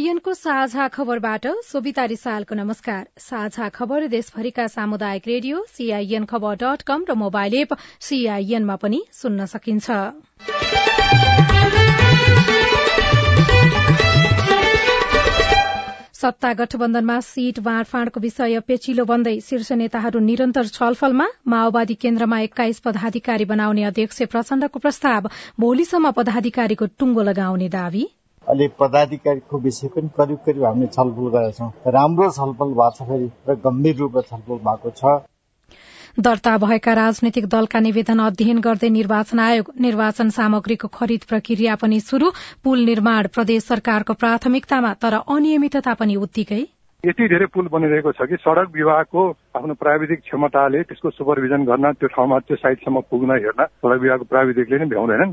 सीआईएनको साझा खबरबाट सोभिता रिसालको नमस्कार। साझा खबर देशभरिका सामुदायिक radio CIN Khabar dot com र मोबाइल एप सीआईएनमा पनि सुन्न सकिन्छ। सत्ता गठबन्धनमा सीट बाँडफाँडको विषय पेचिलो बन्दै शीर्ष नेताहरू निरन्तर छलफलमा माओवादी केन्द्रमा एक्काइस पदाधिकारी बनाउने अध्यक्ष प्रचण्डको प्रस्ताव भोलिसम्म पदाधिकारीको टुङ्गो लगाउने दावी। अहिले पदाधिकारीको विषय पनि करिब करिब हामीले छलफल गरेका छौँ। राम्रो छलफल भएको छ फेरि र गम्भीर रूपमा छलफल भएको छ। दर्ता भएका राजनैतिक दलका निवेदन अध्ययन गर्दै निर्वाचन आयोग निर्वाचन सामग्रीको खरिद प्रक्रिया पनि शुरू पुल निर्माण प्रदेश सरकारको प्राथमिकतामा तर अनियमितता पनि उत्तिकै। यति धेरै पुल बनिरहेको छ कि सड़क विभागको आफ्नो प्राविधिक क्षमताले त्यसको सुपरभिजन गर्न त्यो ठाउँमा त्यो साइटसम्म पुग्न हेर्न सड़क विभागको प्राविधिकले नै भ्याउँदैनन्।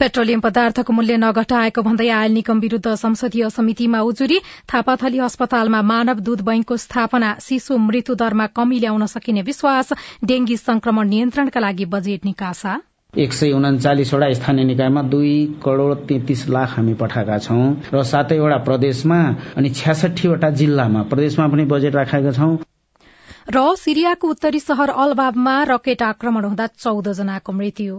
पेट्रोलियम पदार्थको मूल्य नघटाएको भन्दै आयल निगम विरूद्ध संसदीय समितिमा उजुरी। थापाथली अस्पतालमा मानव दूध बैंकको स्थापना शिशु मृत्यु दरमा कमी ल्याउन सकिने विश्वास डेंगी संक्रमण नियन्त्रणका लागि बजेट निकासा। एक सय उन्चालिसवटा स्थानीय निकायमा दुई करोड़ तेत्तीस लाख हामी पठाएका छौं र सातैवटा प्रदेशमा अनि छ्यासठीवटा जिल्लामा प्रदेशमा पनि बजेट राखेका छौं। र सिरियाको उत्तरी शहर अलबाबमा रकेट आक्रमण हुँदा चौध जनाको मृत्यु।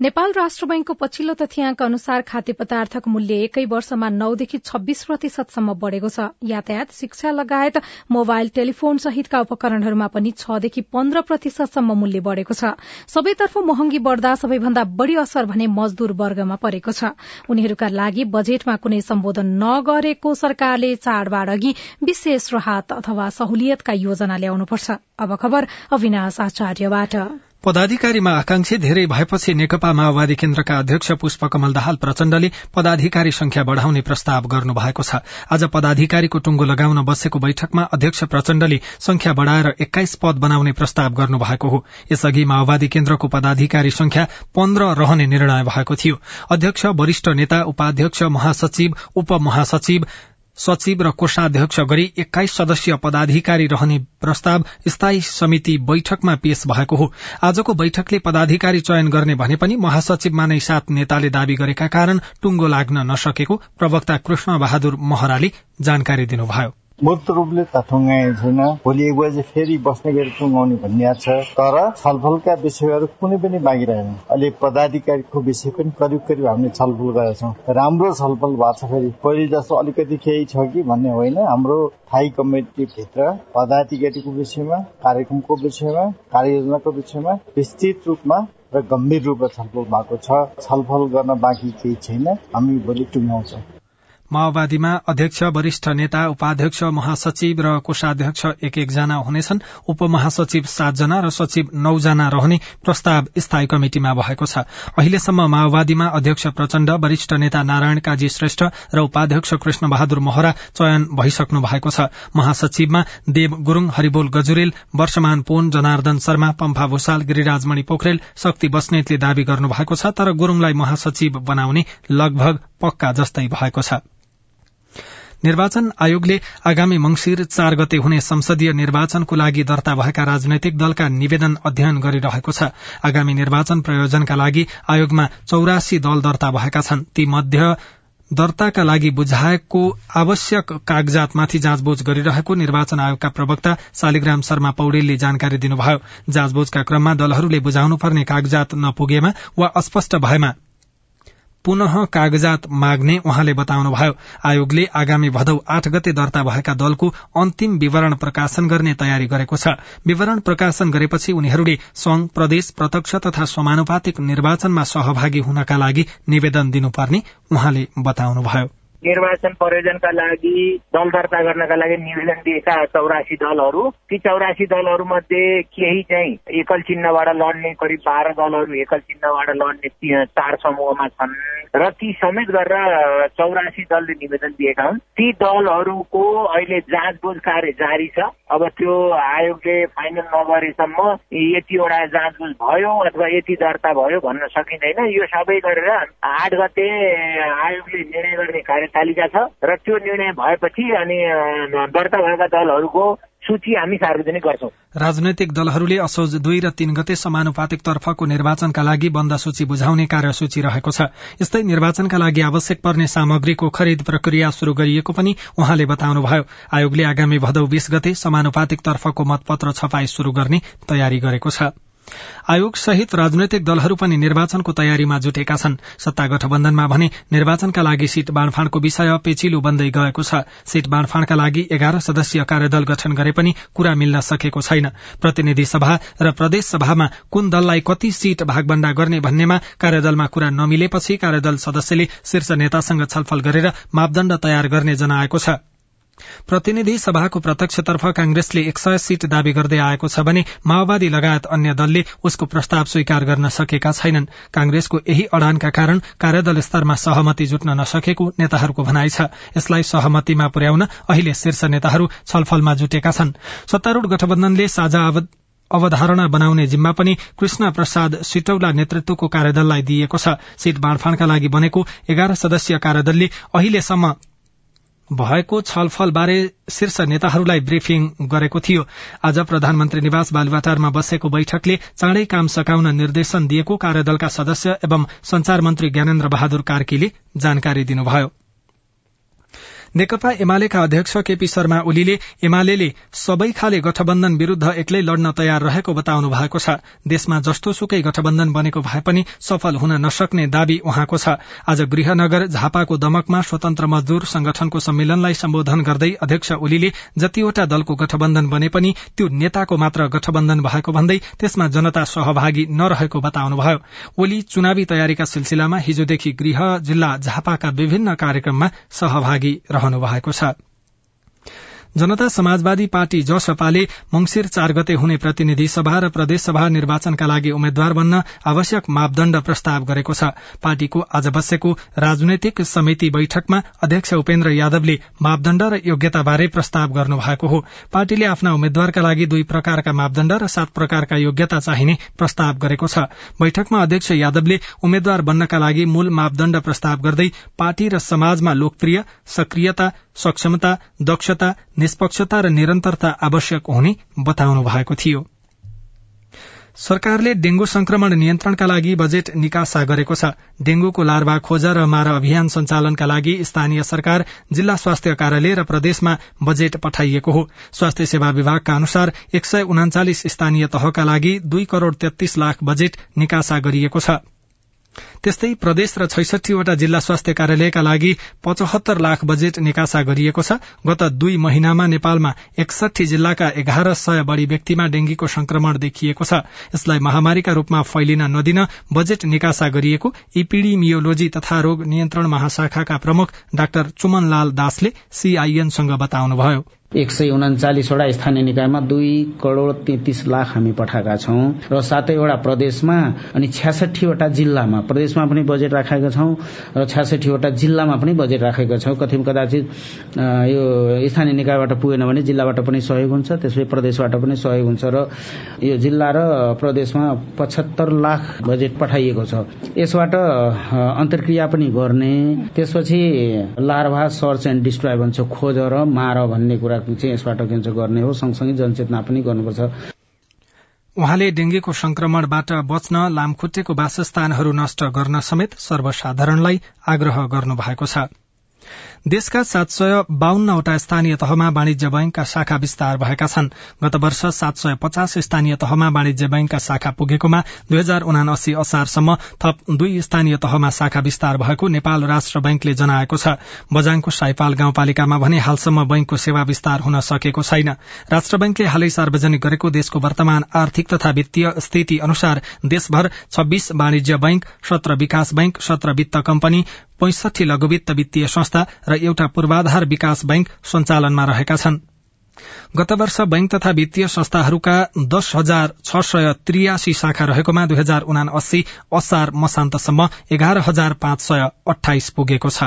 नेपाल राष्ट्र बैंकको पछिल्लो तथ्याङ्क अनुसार खाद्य पदार्थको मूल्य एकै वर्षमा नौदेखि छब्बीस प्रतिशतसम्म बढ़ेको छ। यातायात शिक्षा लगायत मोबाइल टेलिफोन सहितका उपकरणहरूमा पनि छदेखि पन्ध्र प्रतिशतसम्म मूल्य बढ़ेको छ। सबैतर्फ महँगी बढ़दा सबैभन्दा बढ़ी असर भने मजदूर वर्गमा परेको छ। उनीहरूका लागि बजेटमा कुनै सम्बोधन नगरेको सरकारले चाडबाड अघि विशेष राहत अथवा सहुलियतका योजना ल्याउनुपर्छ। पदाधिकारीमा आकांक्षी धेरै भएपछि नेकपा माओवादी केन्द्रका अध्यक्ष पुष्पकमल दाहाल प्रचण्डले पदाधिकारी संख्या बढ़ाउने प्रस्ताव गर्नु भएको छ। आज पदाधिकारीको टुंगो लगाउन बसेको बैठकमा अध्यक्ष प्रचण्डले संख्या बढ़ाएर एक्काइस पद बनाउने प्रस्ताव गर्नु भएको हो। यसअघि माओवादी केन्द्रको पदाधिकारी संख्या पन्ध्र रहने निर्णय भएको थियो। अध्यक्ष वरिष्ठ नेता उपाध्यक्ष महासचिव उपमहासचिव सचिव र कोषाध्यक्ष गरी एक्काइस सदस्यीय पदाधिकारी रहने प्रस्ताव स्थायी समिति बैठकमा पेश भएको हो। आजको बैठकले पदाधिकारी चयन गर्ने भने पनि महासचिवमा नै सात नेताले दावी गरेका कारण टुंगो लाग्न नसकेको प्रवक्ता कृष्ण बहादुर महराले जानकारी दिनुभयो। मूर्त रूपले त छैन। भोलि एक बजे फेरि बस्ने गरी टुङ्गाउने भन्ने छ। तर छलफलका विषयहरू कुनै पनि बाँकी रहेन अहिले पदाधिकारीको विषय पनि करिब करिब हामीले छलफल गरेका छौँ राम्रो छलफल भएको छ फेरि। पहिले जस्तो अलिकति केही छ कि भन्ने होइन। हाम्रो स्थायी कमिटीभित्र पदाधिकारीको विषयमा कार्यक्रमको विषयमा कार्ययोजनाको विषयमा विस्तृत रूपमा र गम्भीर रूपमा छलफल भएको छलफल गर्न बाँकी केही छैन। हामी भोलि टुङ्गाउँछौँ माओवादीमा अध्यक्ष वरिष्ठ नेता उपाध्यक्ष महासचिव र कोषाध्यक्ष एक एकजना हुनेछन्। उपमहासचिव सातजना र सचिव नौजना रहने प्रस्ताव स्थायी कमिटिमा भएको छ। अहिलेसम्म माओवादीमा अध्यक्ष प्रचण्ड वरिष्ठ नेता नारायण काजी श्रेष्ठ र उपाध्यक्ष कृष्ण बहादुर महरा चयन भइसक्नु भएको छ। महासचिवमा देव गुरूङ हरिबोल गजुरेल वर्षमान पोन जनार्दन शर्मा पम्फा भूषाल गिरिराजमणि पोखरेल शक्ति बस्नेतले दावी गर्नु भएको छ। तर गुरूङलाई महासचिव बनाउने लगभग पक्का जस्तै भएको छ। निर्वाचन आयोगले आगामी मंगिर चार गते हुने संसदीय निर्वाचनको लागि दर्ता भएका राजनैतिक दलका निवेदन अध्ययन गरिरहेको छ। आगामी निर्वाचन प्रयोजनका लागि आयोगमा चौरासी दल दर्ता भएका छन्। ती मध्य दर्ताका लागि बुझाएको आवश्यक कागजातमाथि जाँचबुझ गरिरहेको निर्वाचन आयोगका प्रवक्ता शालिग्राम शर्मा पौडेलले जानकारी दिनुभयो। जाँचबुझका क्रममा दलहरूले बुझाउनुपर्ने कागजात नपुगेमा वा अस्पष्ट भएमा पुनः कागजात माग्ने उहाँले बताउनुभयो। आयोगले आगामी भदौ आठ गते दर्ता भएका दलको अन्तिम विवरण प्रकाशन गर्ने तयारी गरेको छ। विवरण प्रकाशन गरेपछि उनीहरूले संघ प्रदेश प्रत्यक्ष तथा समानुपातिक निर्वाचनमा सहभागी हुनका लागि निवेदन दिनुपर्ने उहाँले बताउनुभयो। निर्वाचन प्रयोजनका लागि दल दर्ता गर्नका लागि निवेदन दिएका चौरासी दलहरू। ती चौरासी दलहरू मध्ये केही चाहिँ एकल चिन्हबाट लड्ने करिब बाह्र दलहरू एकल चिन्हबाट लड्ने चार समूहमा छन्। र ती समेत गरेर चौरासी दलले निवेदन दिएका हुन्। ती दलहरूको अहिले जाँचबुझ कार्य जारी छ। अब त्यो आयोगले फाइनल नगरेसम्म यतिवटा जाँचबुझ भयो अथवा यति दर्ता भयो भन्न सकिँदैन। यो सबै गरेर आठ गते आयोगले निर्णय गर्ने कार्य तालिका छ र त्यो निर्णय भएपछि अनि दर्ता भएका दलहरूको सूची हामी सार्वजनिक गर्छौं। राजनैतिक दलहरूले असोज दुई र तीन गते समानुपातिक तर्फको निर्वाचनका लागि बन्द सूची बुझाउने कार्यसूची रहेको छ। यस्तै निर्वाचनका लागि आवश्यक पर्ने सामग्रीको खरिद प्रक्रिया शुरू गरिएको पनि उहाँले बताउनुभयो। आयोगले आगामी भदौ बीस गते समानुपातिक तर्फको मतपत्र छपाई शुरू गर्ने तयारी गरेको छ। आयोग सहित राजनैतिक दलहरू पनि निर्वाचनको तयारीमा जुटेका छन्। सत्ता गठबन्धनमा भने निर्वाचनका लागि सीट बाँडफाँडको विषय पेचिलो बन्दै गएको छ। सीट बाँडफाँडका लागि एघार सदस्यीय कार्यदल गठन गरे पनि कुरा मिल्न सकेको छैन। प्रतिनिधि सभा र प्रदेश सभामा कुन दललाई कति सीट भागभण्डा गर्ने भन्नेमा कार्यदलमा कुरा नमिलेपछि कार्यदल सदस्यले शीर्ष नेतासँग छलफल गरेर मापदण्ड तयार गर्ने जनाएको छ। प्रतिनिधि सभाको प्रत्यक्षतर्फ कांग्रेसले एक सय सीट दावी गर्दै आएको छ भने माओवादी लगायत अन्य दलले उसको प्रस्ताव स्वीकार गर्न सकेका छैनन्। कांग्रेसको यही अडानका कारण कार्यदल स्तरमा सहमति जुट्न नसकेको नेताहरूको भनाइ छ। यसलाई सहमतिमा पुर्याउन अहिले शीर्ष नेताहरू छलफलमा जुटेका छन्। सत्तारूढ़ गठबन्धनले साझा अवधारणा बनाउने जिम्मा पनि कृष्ण प्रसाद सिटौला नेतृत्वको कार्यदललाई दिइएको छ। सीट बाँडफाँडका लागि बनेको एघार सदस्यीय कार्यदलले अहिलेसम्म भएको छलफलबारे शीर्ष नेताहरूलाई ब्रिफिङ गरेको थियो। आज प्रधानमन्त्री निवास बालुवाटारमा बसेको बैठकले चाँडै काम सकाउन निर्देशन दिएको कार्यदलका सदस्य एवं संचार मन्त्री ज्ञानेन्द्र बहादुर कार्कीले जानकारी दिनुभयो। नेकपा एमालेका अध्यक्ष केपी शर्मा ओलीले एमाले सबै खाले गठबन्धन विरूद्ध एक्लै लड्न तयार रहेको बताउनु भएको छ। देशमा जस्तो सुकै गठबन्धन बनेको भए पनि सफल हुन नसक्ने दावी उहाँको छ। आज गृहनगर झापाको दमकमा स्वतन्त्र मजदूर संगठनको सम्मेलनलाई सम्बोधन गर्दै अध्यक्ष ओलीले जतिवटा दलको गठबन्धन बने पनि त्यो नेताको मात्र गठबन्धन भएको भन्दै त्यसमा जनता सहभागी नरहेको बताउनुभयो। ओली चुनावी तयारीका सिलसिलामा हिजोदेखि गृह जिल्ला झापाका विभिन्न कार्यक्रममा सहभागी रहनु भएको छ। जनता समाजवादी पार्टी जसपाले मंगिर चार गते हुने प्रतिनिधि सभा र प्रदेशसभा निर्वाचनका लागि उम्मेद्वार बन्न आवश्यक मापदण्ड प्रस्ताव गरेको छ। पार्टीको आज बसेको राजनैतिक समिति बैठकमा अध्यक्ष उपेन्द्र यादवले मापदण्ड र योग्यताबारे प्रस्ताव गर्नुभएको हो। पार्टीले आफ्ना उम्मेद्वारका लागि दुई प्रकारका मापदण्ड र सात प्रकारका योग्यता चाहिने प्रस्ताव गरेको छ। बैठकमा अध्यक्ष यादवले उम्मेद्वार बन्नका लागि मूल मापदण्ड प्रस्ताव गर्दै पार्टी र समाजमा लोकप्रिय सक्रियता सक्षमता दक्षता निष्पक्षता र निरन्तरता आवश्यक हुने बताउनु भएको थियो। सरकारले डेंगू संक्रमण नियन्त्रणका लागि बजेट निकासा गरेको छ। डेंगूको लार्वा खोज र मार अभियान सञ्चालनका लागि स्थानीय सरकार जिल्ला स्वास्थ्य कार्यालय र प्रदेशमा बजेट पठाइएको हो। स्वास्थ्य सेवा विभागका अनुसार एक सय उनाचालिस स्थानीय तहका लागि दुई करोड़ तेत्तीस लाख बजेट निकासा गरिएको छ। त्यस्तै प्रदेश र छैसठीवटा जिल्ला स्वास्थ्य कार्यालयका लागि पचहत्तर लाख बजेट निकासा गरिएको छ। गत दुई महिनामा नेपालमा एकसठी जिल्लाका एघार सय बढ़ी व्यक्तिमा डेंगीको संक्रमण देखिएको छ। यसलाई महामारीका रूपमा फैलिन नदिन बजेट निकासा गरिएको इपिडिमियोलोजी तथा रोग नियन्त्रण महाशाखाका प्रमुख डाक्टर चुमनलाल दासले सीआईएनसँग बताउनुभयो। एक सय उन्चालिसवटा स्थानीय निकायमा दुई करोड़ तेत्तीस लाख हामी पठाएका छौं र सातैवटा प्रदेशमा अनि छ्यासठीवटा जिल्लामा प्रदेशमा पनि बजेट राखेका छौं र छ्यासठीवटा जिल्लामा पनि बजेट राखेका छौं। कति कदाचित यो स्थानीय निकायबाट पुगेन भने जिल्लाबाट पनि सहयोग हुन्छ त्यसपछि प्रदेशबाट पनि सहयोग हुन्छ र यो जिल्ला र प्रदेशमा पचहत्तर लाख बजेट पठाइएको छ। यसबाट अन्तर्क्रिया पनि गर्ने त्यसपछि लार्भा सर्च एण्ड डिस्ट्रोय भन्छ खोज र मार भन्ने कुरा चाहिँ यसबाट के गर्ने हो। सँगसँगै जनचेतना पनि गर्नुपर्छ। उहाँले डेंगीको संक्रमणबाट बच्न लामखुट्टेको वासस्थानहरू नष्ट गर्न समेत सर्वसाधारणलाई आग्रह गर्नु भएको छ। देशका सात सय बाहन्नवटा स्थानीय तहमा वाणिज्य बैंकका शाखा विस्तार भएका छन्। गत वर्ष सात सय पचास स्थानीय तहमा वाणिज्य बैंकका शाखा पुगेकोमा दुई हजार उनासी असारसम्म थप दुई स्थानीय तहमा शाखा विस्तार भएको नेपाल राष्ट्र बैंकले जनाएको छ। बजाङको साइपाल गाउँपालिकामा भने हालसम्म बैंकको सेवा विस्तार हुन सकेको छैन। राष्ट्र बैंकले हालै सार्वजनिक गरेको देशको वर्तमान आर्थिक तथा वित्तीय स्थिति अनुसार देशभर छब्बीस वाणिज्य बैंक सत्र विकास बैंक सत्र वित्त कम्पनी पैंसठी लघुवित्त वित्तीय संस्था र एउटा पूर्वाधार विकास बैंक सञ्चालनमा रहेका छन्। गत वर्ष बैंक तथा वित्तीय संस्थाहरूका दश हजार छ सय त्रियासी शाखा रहेकोमा दुई हजार उना असार मसान्तसम्म एघार हजार पाँच सय अठाइस पुगेको छ।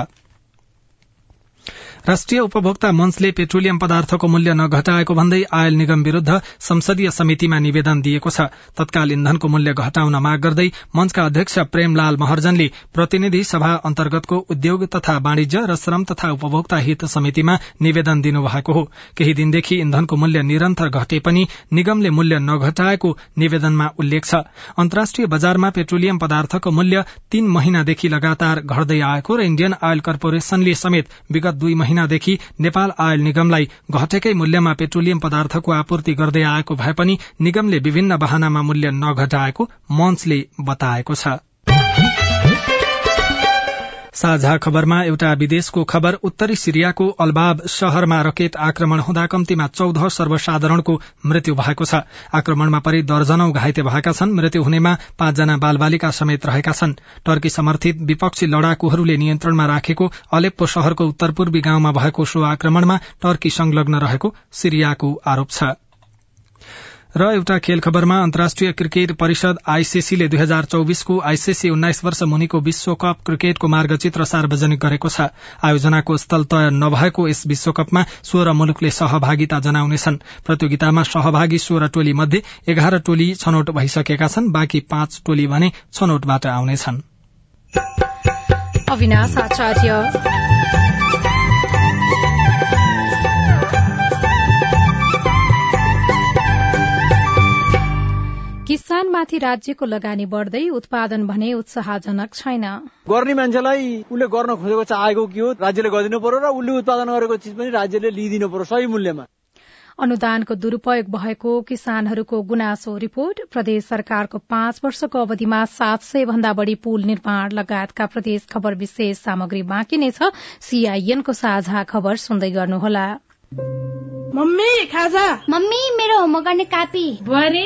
राष्ट्रिय उपभोक्ता मञ्चले पेट्रोलियम पदार्थको मूल्य नघटाएको भन्दै आयल निगम विरूद्ध संसदीय समितिमा निवेदन दिएको छ। तत्काल इन्धनको मूल्य घटाउन माग गर्दै मञ्चका अध्यक्ष प्रेमलाल महर्जनले प्रतिनिधि सभा अन्तर्गतको उद्योग तथा वाणिज्य र श्रम तथा उपभोक्ता हित समितिमा निवेदन दिनुभएको हो। केही दिनदेखि इन्धनको मूल्य निरन्तर घटे पनि निगमले मूल्य नघटाएको निवेदनमा उल्लेख छ। अन्तर्राष्ट्रिय बजारमा पेट्रोलियम पदार्थको मूल्य तीन महिनादेखि लगातार घट्दै आएको र इण्डियन आयल कर्पोरेशनले समेत विगत दुई महिनादेखि नेपाल आयल निगमलाई घटेकै मूल्यमा पेट्रोलियम पदार्थको आपूर्ति गर्दै आएको भए पनि निगमले विभिन्न वाहनामा मूल्य नघटाएको मञ्चले बताएको छ। साझा खबरमा एउटा विदेशको खबर उत्तरी सिरियाको अल्बाब शहरमा रकेट आक्रमण हुँदा कम्तीमा चौध सर्वसाधारणको मृत्यु भएको छ। आक्रमणमा परि दर्जनौ घाइते भएका छन्। मृत्यु हुनेमा पाँचजना बालबालिका समेत रहेका छन्। टर्की समर्थित विपक्षी लड़ाकुहरूले नियन्त्रणमा राखेको अलेप्पो शहरको उत्तर पूर्वी गाउँमा भएको सो आक्रमणमा टर्की संलग्न रहेको सिरियाको आरोप छ। र एउटा खेल खबरमा अन्तर्राष्ट्रिय क्रिकेट परिषद आईसीसीले दुई हजार चौविसको आईसीसी उन्नाइस वर्ष मुनिको विश्वकप क्रिकेटको मार्गचित्र सार्वजनिक गरेको छ। आयोजनाको स्थल तय नभएको यस विश्वकपमा सोह्र मुलुकले सहभागिता जनाउनेछन्। प्रतियोगितामा सहभागी सोह्र टोली मध्ये एघार टोली छनौट भइसकेका छन् बाँकी पाँच टोली भने छनौटबाट आउनेछन्। किसानमाथि राज्यको लगानी बढ्दै उत्पादन भने उत्साहजनक छैन। गर्ने मान्छेलाई उसले गर्न खोजेको चाहेको के हो? राज्यले गरिदिनु पर्यो र उसले उत्पादन गरेको चिज पनि राज्यले लिइदिनु पर्यो सही मूल्यमा। अनुदानको दुरूपयोग भएको किसानहरूको गुनासो रिपोर्ट। प्रदेश सरकारको पाँच वर्षको अवधिमा सात सय भन्दा बढ़ी पुल निर्माण लगायतका प्रदेश खबर विशेष सामग्री बाँकी नै छ। सीआईएनको साझा खबर सुन्दै गर्नुहोला। मम्मी खाजा। मम्मी मेरो होमवर्क गर्ने कापी। बुहारी।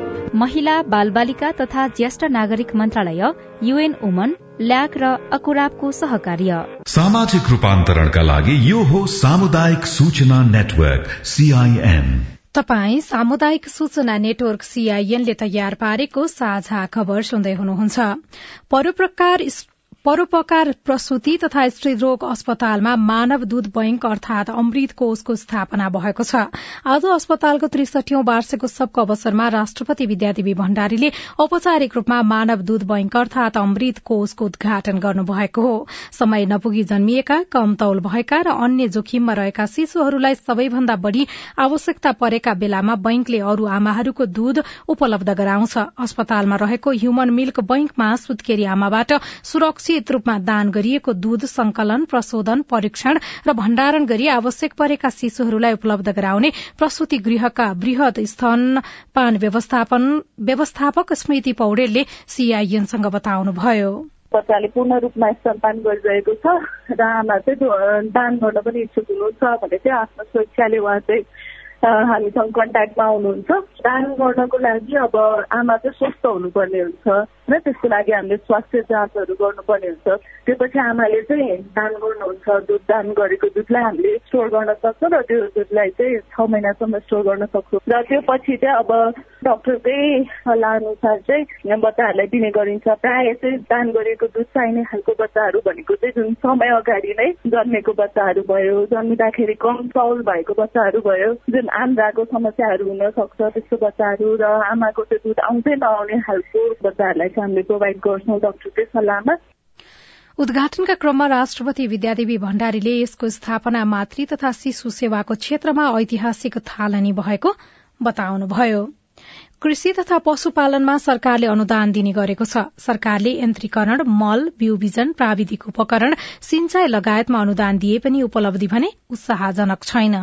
महिला बालबालिका तथा ज्येष्ठ नागरिक मन्त्रालय युएन वुमन ल्याक र अकुराबको सहकार्य। सामाजिक रूपान्तरणका लागि यो हो सामुदायिक सूचना नेटवर्क सीआईएन तपाई सामुदायिक सूचना नेटवर्क सीआईएनले तयार पारेको साझा खबर सुन्दै हुनुहुन्छ। परोपकार परोपकार प्रसूति तथा स्त्री रोग अस्पतालमा मानव दूध बैंक अर्थात अमृत कोषको स्थापना भएको छ। आज अस्पतालको त्रिसठीौं वार्षिकोत्सवको अवसरमा राष्ट्रपति विद्यादेवी भण्डारीले औपचारिक रूपमा मानव दूध बैंक अर्थात अमृत कोषको उद्घाटन गर्नुभएको हो। समय नपुगी जन्मिएका कम तौल भएका र अन्य जोखिममा रहेका शिशुहरूलाई सबैभन्दा बढ़ी आवश्यकता परेका बेलामा बैंकले अरू आमाहरूको दूध उपलब्ध गराउँछ। अस्पतालमा रहेको ह्युमन मिल्क बैंकमा सुत्केरी आमाबाट सुरक्षित सुरक्षित रूपमा दान गरिएको दूध संकलन प्रशोधन परीक्षण र भण्डारण गरी आवश्यक परेका शिशुहरूलाई उपलब्ध गराउने प्रसूति गृहका वृहत स्तनपान व्यवस्थापक स्मृति पौडेलले सीआईएनसँग बताउनुभयो। बच्चाले पूर्ण रूपमा स्तनपान गरिरहेको छ र आमा चाहिँ दान गर्न पनि इच्छुक हुनुहुन्छ भने चाहिँ आफ्नो स्वेच्छाले उहाँ चाहिँ हामीसँग कन्ट्याक्टमा आउनुहुन्छ दान गर्नको लागि अब आमा चाहिँ स्वस्थ हुनुपर्ने हुन्छ। त्यसको लागि हामीले स्वास्थ्य जाँचहरू गर्नुपर्ने हुन्छ। त्यो पछि आमाले चाहिँ दान गर्नुहुन्छ दुध दान गरेको दुधलाई हामीले स्टोर गर्न सक्छौँ र त्यो दुधलाई चाहिँ छ महिनासम्म स्टोर गर्न सक्छौँ। र त्यो पछि चाहिँ अब डक्टरकै सल्लाह अनुसार चाहिँ बच्चाहरूलाई दिने गरिन्छ। प्रायः चाहिँ दान गरेको दुध चाहिने खालको बच्चाहरू भनेको चाहिँ जुन समय अगाडि नै जन्मेको बच्चाहरू भयो जन्मिँदाखेरि कम चाउल भएको बच्चाहरू भयो जुन आन्द्राको समस्याहरू हुन सक्छ त्यस्तो बच्चाहरू र आमाको त्यो दुध आउँदै नआउने खालको बच्चाहरूलाई चाहिँ हामीले प्रोभाइड गर्छौँ डक्टरकै सल्लाहमा। उद्घाटनका क्रममा राष्ट्रपति विद्यादेवी भण्डारीले यसको स्थापना मातृ तथा शिशु सेवाको क्षेत्रमा ऐतिहासिक थालनी भएको बताउनुभयो। कृषि तथा पशुपालनमा सरकारले अनुदान दिने गरेको छ। सरकारले यन्त्रीकरण मल बिउ बिजन प्राविधिक उपकरण सिंचाई लगायतमा अनुदान दिए पनि उपलब्धि भने उत्साहजनक छैन।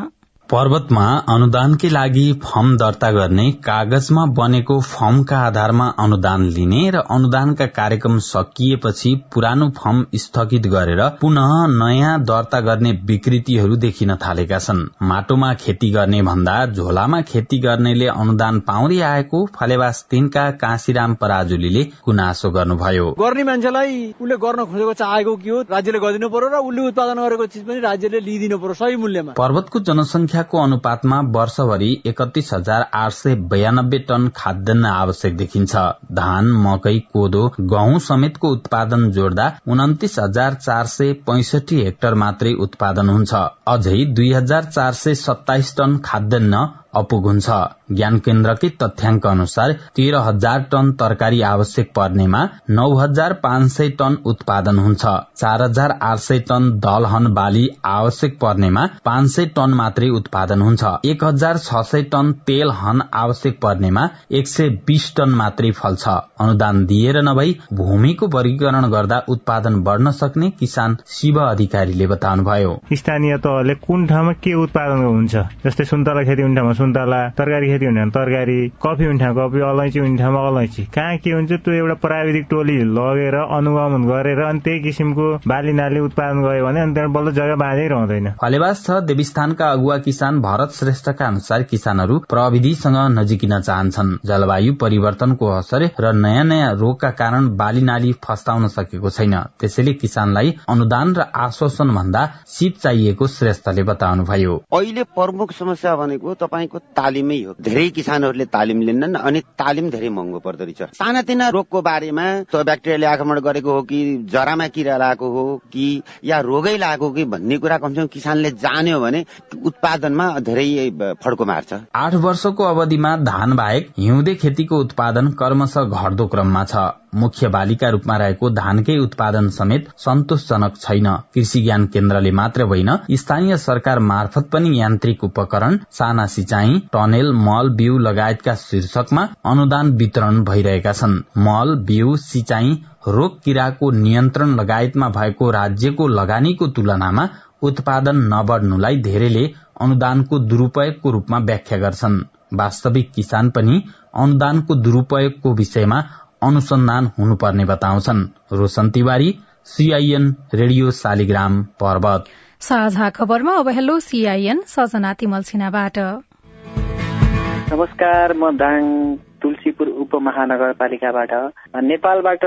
पर्वतमा अनुदानकै लागि फर्म दर्ता गर्ने कागजमा बनेको फर्मका आधारमा अनुदान लिने र अनुदानका कार्यक्रम सकिएपछि पुरानो फर्म स्थगित गरेर पुनः नयाँ दर्ता गर्ने विकृतिहरू देखिन थालेका छन्। माटोमा खेती गर्ने भन्दा झोलामा खेती गर्नेले अनुदान पाउँदै आएको फलेवास तिनका काशीराम पराजुलीले गुनासो गर्नुभयो। गर्ने मान्छेलाई उसले गर्न खोजेको चाहेको के हो राज्यले गरिदिनु पर्यो र उसले उत्पादन गरेको चिज पनि राज्यले लिइदिनु पर्यो सही मूल्यमा। पर्वतको जनसंख्या संख्याको अनुपातमा वर्षभरि एकतिस हजार आठ सय बयानब्बे टन खाद्यान्न आवश्यक देखिन्छ। धान मकै कोदो गहुँ समेतको उत्पादन जोड्दा उन्तिस हजार चार सय पैंसठी हेक्टर मात्रै उत्पादन हुन्छ। अझै दुई हजार चार सय सत्ताइस टन खाद्यान्न अपुग हुन्छ ज्ञान केन्द्रकै तथ्याङ्क अनुसार तेह्र हजार टन तरकारी आवश्यक पर्नेमा नौ हजार पाँच सय टन उत्पादन हुन्छ। चार हजार आठ सय टन दलहन बाली आवश्यक पर्नेमा पाँच सय टन मात्रै उत्पादन हुन्छ। एक हजार छ सय टन तेल हन आवश्यक पर्नेमा एक सय बीस टन मात्रै फल्छ। अनुदान दिएर नभई भूमिको वर्गीकरण गर्दा उत्पादन बढ़न सक्ने किसान शिव अधिकारीले बताउनुभयो। स्थानीय तहले कुन ठाउँमा के उत्पादन हुन्छ जस्तै सुन्तला खेती सुन्तला तरकारी खेती हुने तरकारी कफी हुने ठाउँ कफी अलैँची हुने ठाउँमा अलैँची। कहाँ के हुन्छ त्यो एउटा प्राविधिक टोली लगेर अनुगमन गरेर अनि त्यही किसिमको बाली नाली उत्पादन गयो भने अनि त्यहाँ बल्ल जग्गा बाँझै रहँदैन। फलेवास छ देवीस्थानका अगुवा किसान भरत श्रेष्ठका अनुसार किसानहरू प्रविधिसँग नजिकिन चाहन्छन्। जलवायु परिवर्तनको असर र नयाँ नयाँ रोगका कारण बाली नाली फस्ताउन सकेको छैन। त्यसैले किसानलाई अनुदान र आश्वासन भन्दा सिप चाहिएको श्रेष्ठले बताउनुभयो। अहिले प्रमुख समस्या भनेको तपाईँको तालिमै हो। धेरै किसानहरूले तालिम लिन्नन् अनि तालिम धेरै महँगो पर्दो रहेछ। सानातिना रोगको बारेमा त्यो ब्याक्टेरियाले आक्रमण गरेको हो कि जरामा किरा लागेको हो कि या रोगै लागेको कि भन्ने कुरा कमसेकम किसानले जान्यो भने उत्पादनमा धेरै फड्को मार्छ। आठ वर्षको अवधिमा धान बाहेक हिउँदे खेतीको उत्पादन क्रमशः घट्दो क्रममा छ। मुख्य बालीका रूपमा रहेको धानकै उत्पादन समेत सन्तोषजनक छैन। कृषि ज्ञान केन्द्रले मात्र होइन स्थानीय सरकार मार्फत पनि यान्त्रिक उपकरण साना सिंचाई टनेल मल बिउ लगायतका शीर्षकमा अनुदान वितरण भइरहेका छन्। मल बिउ सिंचाई रोग किराको नियन्त्रण लगायतमा भएको राज्यको लगानीको तुलनामा उत्पादन नबढ्नुलाई धेरैले अनुदानको दुरूपयोगको रूपमा व्याख्या गर्छन्। वास्तविक किसान पनि अनुदानको दुरूपयोगको विषयमा अनुसन्धान हुनुपर्ने बताउँछन्। Roshan Tiwari CIN radio Shaligram Parbat. साझा खबरमा अब हेलो सीआईएन सजना तिमल सिन्हाबाट। नमस्कार म दाङ तुलसीपुर उपमहानगरपालिकाबाट। नेपालबाट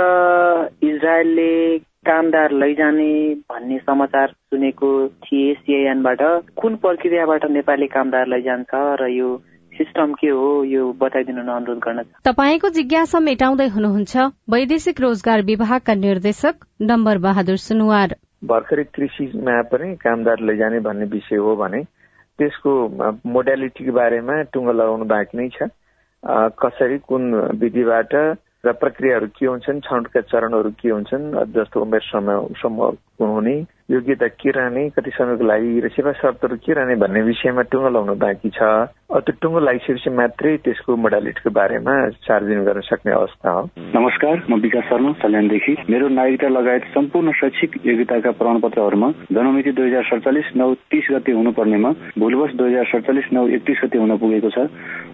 इजरायलले कामदार लैजाने भन्ने समाचार सुनेको थिए सिआइएनबाट कुन प्रक्रियाबाट नेपाली कामदार लैजान्छ र यो सिस्टम के हो यो बताइदिनु अनुरोध गर्न तपाईँको जिज्ञासा मेटाउँदै हुनुहुन्छ वैदेशिक रोजगार विभागका निर्देशक डम्बर बहादुर सुनवार। भर्खरै कृषिमा पनि कामदार लैजाने भन्ने विषय हो भने त्यसको मोडालिटीको बारेमा टुङ्गो लगाउनु बाँकी नै छ। कसरी कुन विधिबाट र प्रक्रियाहरू के हुन्छन् छनौटका चरणहरू के हुन्छन् जस्तो उमेर समूह हुने योग्यता के रहने कति समयको लागि र सेवा शर्तहरू के रहने भन्ने विषयमा टुङ्गो लाउनु बाँकी छ। त्यो टुङ्गो लागिसकेपछि मात्रै त्यसको मोडालिटीको बारेमा सार्वजनिक गर्न सक्ने अवस्था हो। नमस्कार म विकास शर्मा सल्यानदेखि मेरो नागरिकता लगायत सम्पूर्ण शैक्षिक योग्यताका प्रमाणपत्रहरूमा जन्ममिति दुई हजार सडचालिस नौ तिस गते हुनुपर्नेमा भुलवश दुई हजार सडचालिस नौ एकतिस गते हुन पुगेको छ।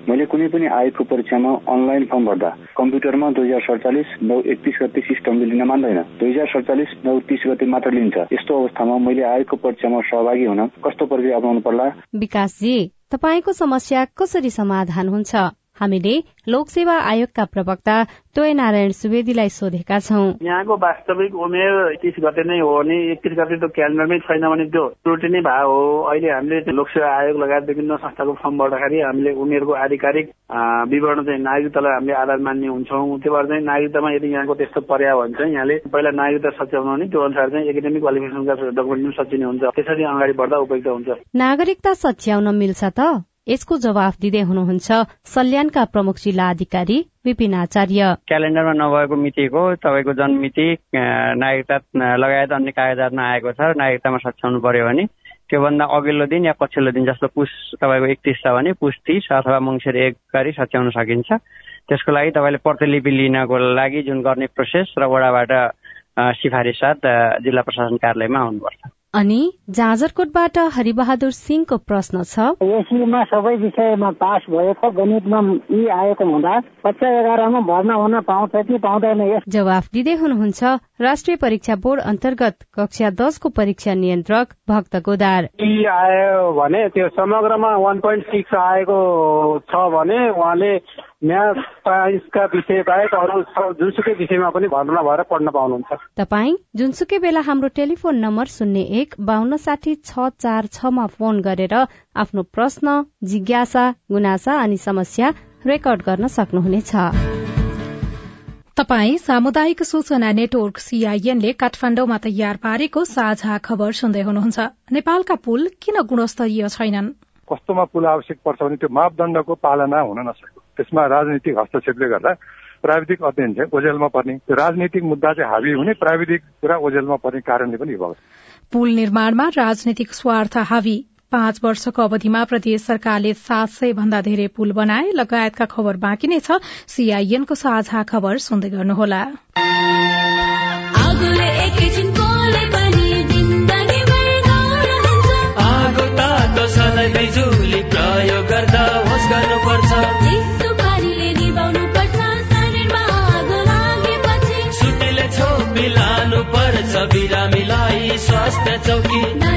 मैले कुनै पनि आयोगको परीक्षामा अनलाइन फर्म भर्दा कम्प्युटरमा दुई हजार सडचालिस नौ एकतिस गते सिस्टमले लिन मान्दैन। दुई हजार सडचालिस नौ तिस गते मात्र लिन्छ। यस्तो अवस्थामा मैले आयोगको परीक्षामा सहभागी हुन कस्तो प्रक्रिया अप्नाउनु पर्ला? विकासजी तपाईँको समस्या कसरी समाधान हुन्छ? हामीले लोकसेवा आयोगका प्रवक्ता तोय नारायण सुवेदीलाई सोधेका छौं। यहाँको वास्तविक उमेर एकतिस गते नै हो भने एकतिस गते त क्यालेन्डरमै छैन भने त्यो त्रुटि नै भयो हो। अहिले हामीले लोकसेवा आयोग लगायत विभिन्न संस्थाको फर्म भर्दाखेरि हामीले उमेरको आधिकारिक विवरण चाहिँ नागरिकतालाई हामीले आधार मान्ने हुन्छौँ। त्यो भएर चाहिँ नागरिकतामा यदि यहाँको त्यस्तो पर्या भने चाहिँ यहाँले पहिला नागरिकता सच्याउनु भने त्यो अनुसार चाहिँ एकाडेमिक क्वालिफिकेसनका डकुमेन्ट पनि सचिने हुन्छ। त्यसरी अगाडि बढ्दा उपयुक्त हुन्छ। नागरिकता सच्याउन मिल्छ त? यसको जवाफ दिँदै हुनुहुन्छ सल्यानका प्रमुख जिल्ला अधिकारी विपिन आचार्य। क्यालेन्डरमा नभएको मितिको तपाईँको जन्म मिति नागरिकता लगायत अन्य कागजातमा आएको छ नागरिकतामा सच्याउनु पर्यो भने त्योभन्दा अघिल्लो दिन या पछिल्लो दिन जस्तो पुस तपाईँको एकतिस छ भने पुस तिस अथवा मङ्सिर एक गरी सच्याउन सकिन्छ। त्यसको लागि तपाईँले प्रतिलिपि लिनको लागि जुन गर्ने प्रोसेस र वडाबाट सिफारिस साथ जिल्ला प्रशासन कार्यालयमा आउनुपर्छ। अनि जाजरकोटबाट हरिबहादुर सिंहको प्रश्न छ। एसीमा सबै विषयमा पास भएको गणितमा यी आएको हुँदा कक्षा एघारमा भर्ना हुन पाउँछ कि पाउँदैन जवाफ दिँदै हुनुहुन्छ। राष्ट्रिय परीक्षा बोर्ड अन्तर्गत कक्षा दसको परीक्षा नियन्त्रक भक्त गोदार। आयो भने त्यो समग्रमा वान पोइन्ट सिक्स आएको छ भने उहाँले म्याथ साइन्सका विषय बाहेक अरू जुनसुकै विषयमा पनि भर्ना भएर पढ्न पाउनुहुन्छ। तपाईँ जुनसुकै बेला हाम्रो टेलिफोन नम्बर शून्य एक बान्न साठी छ चार छमा फोन गरेर आफ्नो प्रश्न जिज्ञासा गुनासा अनि समस्या रेकर्ड गर्न सक्नुहुनेछ। तपाई सामुदायिक सूचना नेटवर्क सीआईएनले काठमाडौँमा तयार पारेको साझा खबर सुन्दै हुनुहुन्छ। नेपालका पुल किन गुणस्तरीय छैनन्? कस्तोमा पुल आवश्यक पर्छ भने त्यो मापदण्डको पालना हुन नसक्यो। त्यसमा राजनीतिक हस्तक्षेपले गर्दा प्राविधिक अध्ययन चाहिँ ओझेलमा पर्ने त्यो राजनीतिक मुद्दा चाहिँ हावी हुने प्राविधिक कुरा ओझेलमा पर्ने कारणले पनि भएको पुल निर्माणमा राजनीतिक स्वार्थ हावी। पाँच वर्षको अवधिमा प्रदेश सरकारले सात सय भन्दा धेरै पुल बनाए। लगायतका खबर बाँकी नै छ। सीआईएनको साझा खबर सुन्दै गर्नुहोला। प्रयोग गर्दा होस् गर्नुपर्छ। सुटीले छोपी लानु पर्छ। बिरामीलाई स्वास्थ्य चौकी।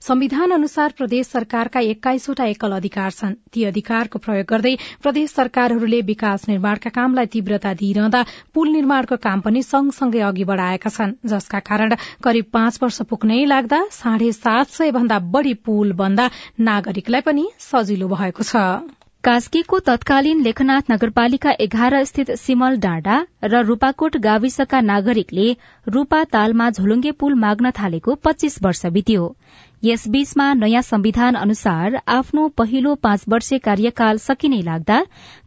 संविधान अनुसार प्रदेश सरकारका एक्काइसवटा एकल अधिकार छन्। ती अधिकारको प्रयोग गर्दै प्रदेश सरकारहरूले विकास निर्माणका कामलाई तीव्रता दिइरहँदा पुल निर्माणको काम पनि सँगसँगै अघि बढ़ाएका छन्। जसका कारण करिब पाँच वर्ष पुग्नै लाग्दा साढे सात सय भन्दा बढ़ी पुल बन्दा नागरिकलाई पनि सजिलो भएको छ। कास्कीको तत्कालीन लेखनाथ नगरपालिका एघार स्थित सिमल डाँडा र रूपाकोट गाविसका नागरिकले रूपा तालमा झोलुङ्गे पुल माग्न थालेको पच्चीस वर्ष बित्यो। यसबीचमा नयाँ संविधान अनुसार आफ्नो पहिलो पाँच वर्षे कार्यकाल सकिने लाग्दा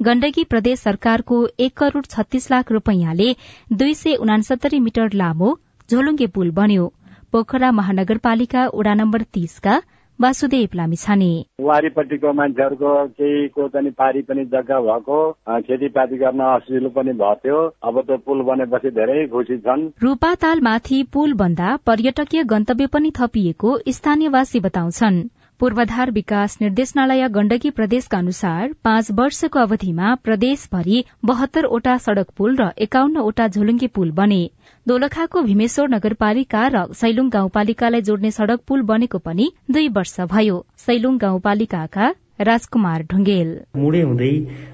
गण्डकी प्रदेश सरकारको एक करोड़ छत्तीस लाख रूपियाँले दुई सय उनासत्तरी मिटर लामो झोलुङ्गे पुल बन्यो। पोखरा महानगरपालिका वडा नम्बर तीसका वासुदेव लामिछाने। वारिपट्टिको मान्छेहरूको केहीको चाहिँ पारी पनि जग्गा भएको खेतीपाती गर्न असजिलो पनि भयो अब त्यो पुल बनेपछि धेरै खुसी छन्। रूपातालमाथि पुल बन्दा पर्यटकीय गन्तव्य पनि थपिएको स्थानीयवासी बताउँछन्। पूर्वाधार विकास निर्देशनालय गण्डकी प्रदेशका अनुसार पाँच वर्षको अवधिमा प्रदेशभरि बहत्तरवटा सड़क पुल र एकाउन्नवटा झोलुङ्गे पुल बने। दोलखाको भीमेश्वर नगरपालिका र सैलुङ गाउँपालिकालाई जोड्ने सड़क पुल बनेको पनि दुई वर्ष भयो। सैलुङ गाउँपालिकाका राजकुमार ढुङ्गेल मुडे हुँदै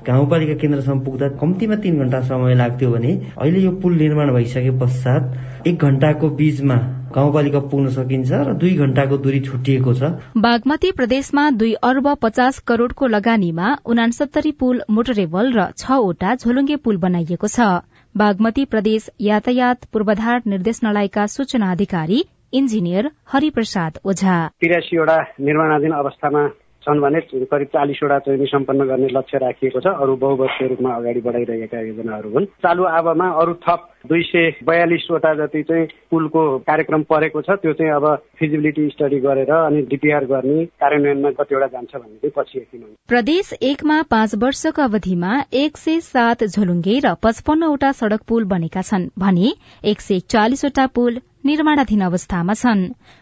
गाउँपालिका केन्द्रसम्म पुग्दा कम्तीमा तीन घण्टा समय लाग्थ्यो भने अहिले यो पुल निर्माण भइसके पश्चात एक घण्टाको बीचमा गाउँपालिका पुग्न सकिन्छ र दुई घण्टाको दूरी छुटिएको छ। बागमती प्रदेशमा दुई अर्ब पचास करोड़को लगानीमा उनासत्तरी पुल मोटरेबल र छवटा झोलुङ्गे पुल बनाइएको छ। बागमती प्रदेश यातायात पूर्वाधार निर्देशनालयका सूचना अधिकारी इन्जिनियर हरिप्रसाद ओझा। तिरासीवटा निर्माणाधीन अवस्थामा छन् भने करिब चालिसवटा चाहिँ सम्पन्न गर्ने लक्ष्य राखिएको छ। अरू बहुवर्षीय रूपमा अगाडि बढाइरहेका योजनाहरू हुन्। चालु आवामा अरू थप दुई सय बयालिसवटा जति चाहिँ पुलको कार्यक्रम परेको छ त्यो चाहिँ अब फिजिबिलिटी स्टडी गरेर अनि डिपिआर गर्ने कार्यान्वयनमा कतिवटा जान्छ भन्ने चाहिँ पछि प्रदेश एकमा पाँच वर्षको अवधिमा एक सय सात झोलुङ्गे र पचपन्नवटा सड़क पुल बनेका छन् भने एक सय चालिसवटा पुल निर्माणाधीन अवस्थामा छन्।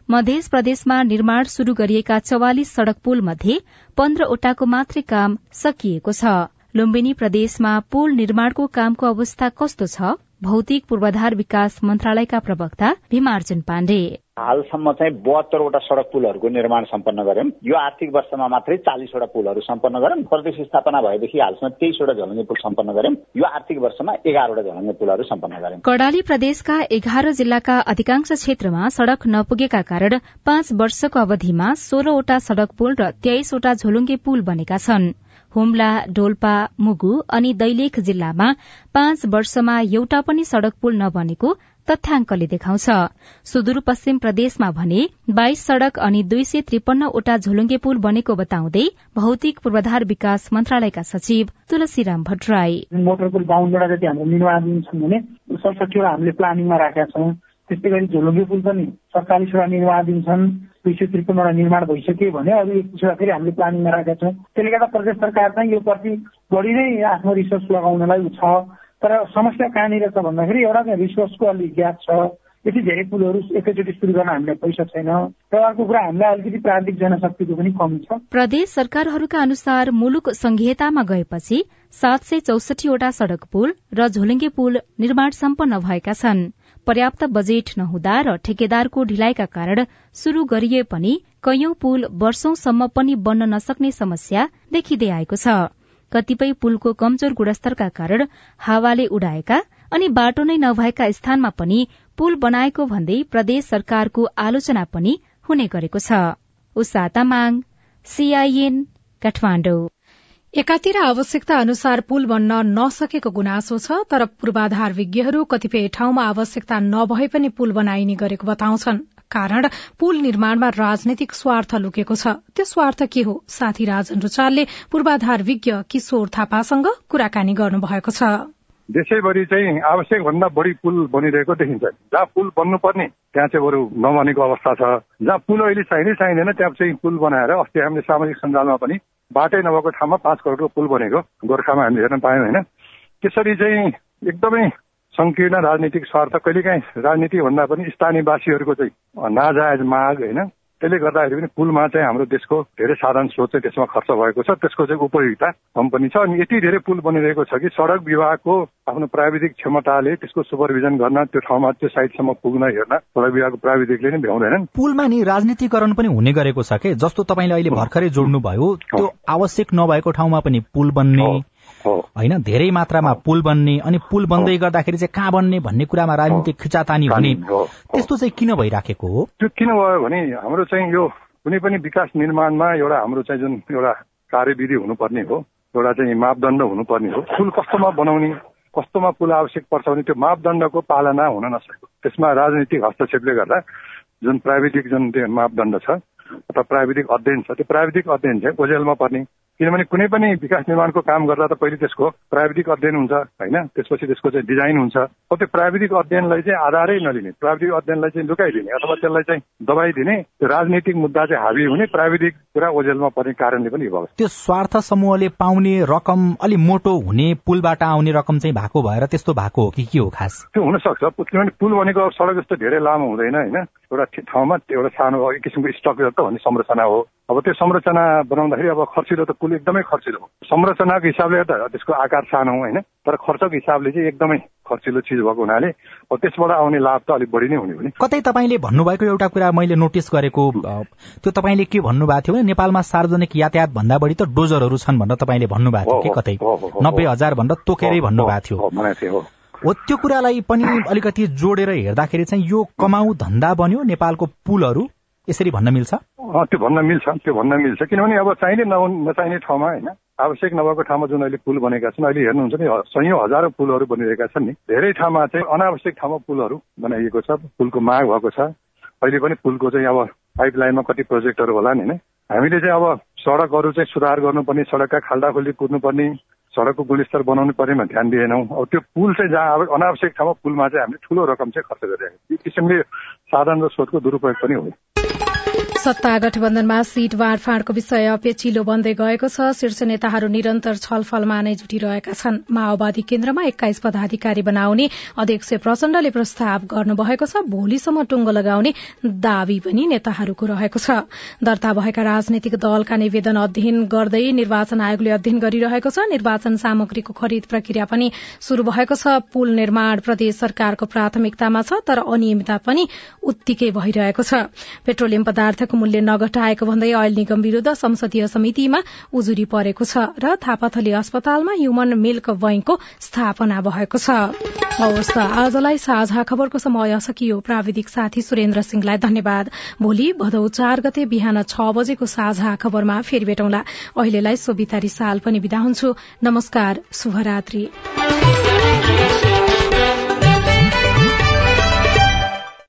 मध्य प्रदेशमा निर्माण शुरू गरिएका चौवालिस सड़क पुल मध्ये पन्ध्रवटाको मात्रै काम सकिएको छ। लुम्बिनी प्रदेशमा पुल निर्माणको कामको अवस्था कस्तो छ भौतिक पूर्वाधार विकास मन्त्रालयका प्रवक्ता भीमार्जुन पाण्डे। हालसम्म चाहिँ बहत्तरवटा सड़क पुलहरूको निर्माण सम्पन्न गर्यौं यो आर्थिक वर्षमा मात्रै चालिसवटा पुलहरू सम्पन्न गर्यौं प्रदेश स्थापना भएदेखि हालसम्म तेइसवटा झलङ्गे पुल सम्पन्न गर्यौं यो आर्थिक वर्षमा एघारवटा झलङ्गे पुलहरू सम्पन्न गर्यौं कडाली प्रदेशका एघार जिल्लाका अधिकांश क्षेत्रमा सड़क नपुगेका कारण पाँच वर्षको अवधिमा सोह्रवटा सड़क पुल र तेइसवटा झोलुङ्गे पुल बनेका छन्। हुम्ला डोल्पा मुगु अनि दैलेख जिल्लामा पाँच वर्षमा एउटा पनि सड़क पुल नबनेको तथ्याङ्कले देखाउँछ। सुदूरपश्चिम प्रदेशमा भने बाइस सड़क अनि दुई सय त्रिपन्नवटा झोलुङ्गे पुल बनेको बताउँदै भौतिक पूर्वाधार विकास मन्त्रालयका सचिव तुलसीराम भट्टराई। मोटर पुल जति हाम्रो निर्माण छन् भने सडसठीवटा हामीले प्लानिङमा राखेका छौँ। त्यस्तै गरी झोलुङ्गे पुल पनि सत्तालिसवटा निर्माणाधीन छन् दुई सय त्रिपन्नवटा निर्माण भइसक्यो भने अरू एकतिसवटा फेरि हामीले प्लानिङमा राखेका छौँ। त्यसले गर्दा प्रदेश सरकार चाहिँ यो प्रति बढी नै आफ्नो रिसोर्स लगाउनलाई छ। तर समस्या कहाँनिर छ भन्दाखेरि एउटा चाहिँ रिसोर्सको अलिक ग्याप छ। यति धेरै पुलहरू एकैचोटि सुरु गर्न हामीलाई पैसा छैन। र अर्को कुरा हामीलाई अलिकति प्रान्तिक जनशक्तिको पनि कमी छ। प्रदेश सरकारहरूका अनुसार मुलुक संघीयतामा गएपछि सात सय चौसठीवटा सड़क पुल र झोलिङ्गे पुल निर्माण सम्पन्न भएका छन्। पर्याप्त बजेट नहुँदा र ठेकेदारको ढिलाइका कारण शुरू गरिए पनि कैयौं पुल वर्षौंसम्म पनि बन्न नसक्ने समस्या देखिँदै आएको छ। कतिपय पुलको कमजोर गुणस्तरका कारण हावाले उडाएका अनि बाटो नै नभएका स्थानमा पनि पुल बनाएको भन्दै प्रदेश सरकारको आलोचना पनि हुने गरेको छ। एकातिर आवश्यकता अनुसार पुल बन्न नसकेको गुनासो छ तर पूर्वाधार विज्ञहरू कतिपय ठाउँमा आवश्यकता नभए पनि पुल बनाइने गरेको बताउँछन्। कारण पुल निर्माणमा राजनैतिक स्वार्थ लुकेको छ। त्यो स्वार्थ के हो? साथी राजन रुचालले पूर्वाधार विज्ञ किशोर थापासँग कुराकानी गर्नुभएको छ। देशैभरि चाहिँ आवश्यक भन्दा बढी पुल बनिरहेको देखिन्छ। जहाँ पुल बन्नुपर्ने त्यहाँ चाहिँ बरु नबनेको अवस्था छ। जहाँ पुल अहिले चाहिँदै चाहिँदैन त्यहाँ चाहिँ पुल बनाएर अस्ति हामीले सामाजिक सञ्जालमा पनि बाटै नभएको ठाउँमा पाँच करोडको पुल बनेको गोर्खामा हामीले हेर्न पायौँ होइन। त्यसरी चाहिँ एकदमै सङ्कीर्ण राजनीतिक स्वार्थ कहिलेकाहीँ राजनीति भन्दा पनि स्थानीयवासीहरूको चाहिँ नाजायज माग होइन। त्यसले गर्दाखेरि पनि पुलमा चाहिँ हाम्रो देशको धेरै साधन स्रोत चाहिँ त्यसमा खर्च भएको छ। त्यसको चाहिँ उपयोगिता कम पनि छ अनि यति धेरै पुल बनिरहेको छ कि सडक विभागको आफ्नो प्राविधिक क्षमताले त्यसको सुपरभिजन गर्न त्यो ठाउँमा त्यो साइडसम्म पुग्न हेर्न सडक विभागको प्राविधिकले नै भ्याउँदैनन्। पुलमा नि राजनीतिकरण पनि हुने गरेको छ कि? जस्तो तपाईँले अहिले भर्खरै जोड्नु भयो त्यो आवश्यक नभएको ठाउँमा पनि पुल बन्ने होइन धेरै मात्रामा पुल बन्ने अनि पुल बन्दै गर्दाखेरि चाहिँ कहाँ बन्ने भन्ने कुरामा राजनीतिक खिचातानी हुने त्यस्तो चाहिँ किन भइराखेको हो? त्यो किन भयो भने हाम्रो चाहिँ यो कुनै पनि विकास निर्माणमा एउटा हाम्रो चाहिँ जुन एउटा कार्यविधि हुनुपर्ने हो एउटा चाहिँ मापदण्ड हुनुपर्ने हो। पुल कस्तोमा बनाउने कस्तोमा पुल आवश्यक पर्छ भने त्यो मापदण्डको पालना हुन नसकेको त्यसमा राजनीतिक हस्तक्षेपले गर्दा जुन प्राविधिक जुन त्यो मापदण्ड छ अथवा प्राविधिक अध्ययन छ त्यो प्राविधिक अध्ययन चाहिँ ओजेलमा पर्ने। किनभने कुनै पनि विकास निर्माणको काम गर्दा त पहिले त्यसको प्राविधिक अध्ययन हुन्छ होइन? त्यसपछि त्यसको चाहिँ डिजाइन हुन्छ। अब त्यो प्राविधिक अध्ययनलाई चाहिँ आधारै नलिने प्राविधिक अध्ययनलाई चाहिँ लुकाइदिने अथवा त्यसलाई चाहिँ दबाई दिने त्यो राजनीतिक मुद्दा चाहिँ हाबी हुने प्राविधिक कुरा ओझेलमा पर्ने कारणले पनि भयो त्यो स्वार्थ समूहले पाउने रकम अलि मोटो हुने पुलबाट आउने रकम चाहिँ भएको भएर त्यस्तो भएको हो कि के हो खास? त्यो हुन सक्छ किनभने पुल भनेको सडक जस्तो धेरै लामो हुँदैन होइन? एउटा ठाउँमा एउटा सानो एक किसिमको स्ट्रक्चर त भन्ने संरचना हो। अब त्यो संरचना बनाउँदाखेरि अब खर्चिलो त पुल एकदमै खर्चिलो हो। संरचनाको हिसाबले त त्यसको आकार सानो होइन? तर खर्चको हिसाबले चाहिँ एकदमै खर्चिलो चिज भएको हुनाले त्यसबाट आउने लाभ त अलिक बढी नै हुने हो नि। कतै तपाईँले भन्नुभएको एउटा कुरा मैले नोटिस गरेको त्यो तपाईँले के भन्नुभएको थियो भने नेपालमा सार्वजनिक यातायात भन्दा बढी त डोजरहरू छन् भनेर तपाईँले भन्नुभएको थियो कि कतै? नब्बे हजार भनेर तोकेरै भन्नुभएको थियो। हो त्यो कुरालाई पनि अलिकति जोडेर हेर्दाखेरि चाहिँ यो कमाउ धन्दा बन्यो नेपालको पुलहरू यसरी भन्न मिल्छ? त्यो भन्न मिल्छ त्यो भन्न मिल्छ। किनभने अब चाहिने नचाहिने ठाउँमा होइन आवश्यक नभएको ठाउँमा जुन अहिले पुल बनेका छन् अहिले हेर्नुहुन्छ नि सयौँ हजारौँ पुलहरू बनिरहेका छन् नि। धेरै ठाउँमा चाहिँ अनावश्यक ठाउँमा पुलहरू बनाइएको छ पुलको माग भएको छ। अहिले पनि पुलको चाहिँ अब पाइपलाइनमा कति प्रोजेक्टहरू होला नि होइन? हामीले चाहिँ अब सडकहरू चाहिँ सुधार गर्नुपर्ने सडकका खाल्डा खुल्डी कुद्नुपर्ने सडकको गुणस्तर बनाउनु पर्नेमा ध्यान दिएनौँ। अब त्यो पुल चाहिँ जहाँ अनावश्यक ठाउँमा पुलमा चाहिँ हामीले ठुलो रकम चाहिँ खर्च गरिरहेको यो किसिमले साधन र स्रोतको दुरूपयोग पनि हो। सत्ता गठबन्धनमा सीट बाँडफाँडको विषय पेचिलो बन्दै गएको छ। शीर्ष नेताहरू निरन्तर छलफलमा नै जुटिरहेका छन्। माओवादी केन्द्रमा एक्काइस पदाधिकारी बनाउने अध्यक्ष प्रचण्डले प्रस्ताव गर्नुभएको छ। भोलिसम्म टुङ्गो लगाउने दावी पनि नेताहरूको रहेको छ। दर्ता भएका राजनैतिक दलका निवेदन अध्ययन गर्दै निर्वाचन आयोगले अध्ययन गरिरहेको छ। निर्वाचन सामग्रीको खरिद प्रक्रिया पनि शुरू भएको छ। पुल निर्माण प्रदेश सरकारको प्राथमिकतामा छ तर अनियमितता पनि उत्तिकै भइरहेको छ। पेट्रोलियम पदार्थ तेलको मूल्य नघटाएको भन्दै अयल निगम विरूद्ध संसदीय समितिमा उजुरी परेको छ र थापाथली अस्पतालमा ह्युमन मिल्क बैंकको स्थापना भएको छ। आजलाई साझा खबरको समय सकियो। प्राविधिक साथी सुरेन्द्र सिंहलाई धन्यवाद। भोलि भदौ चार गते बिहान छ बजेको साझा खबरमा फेरि भेटौँला। अहिलेलाई सोभितारी साल पनि विदा हुन्छु। नमस्कार शुभरात्री।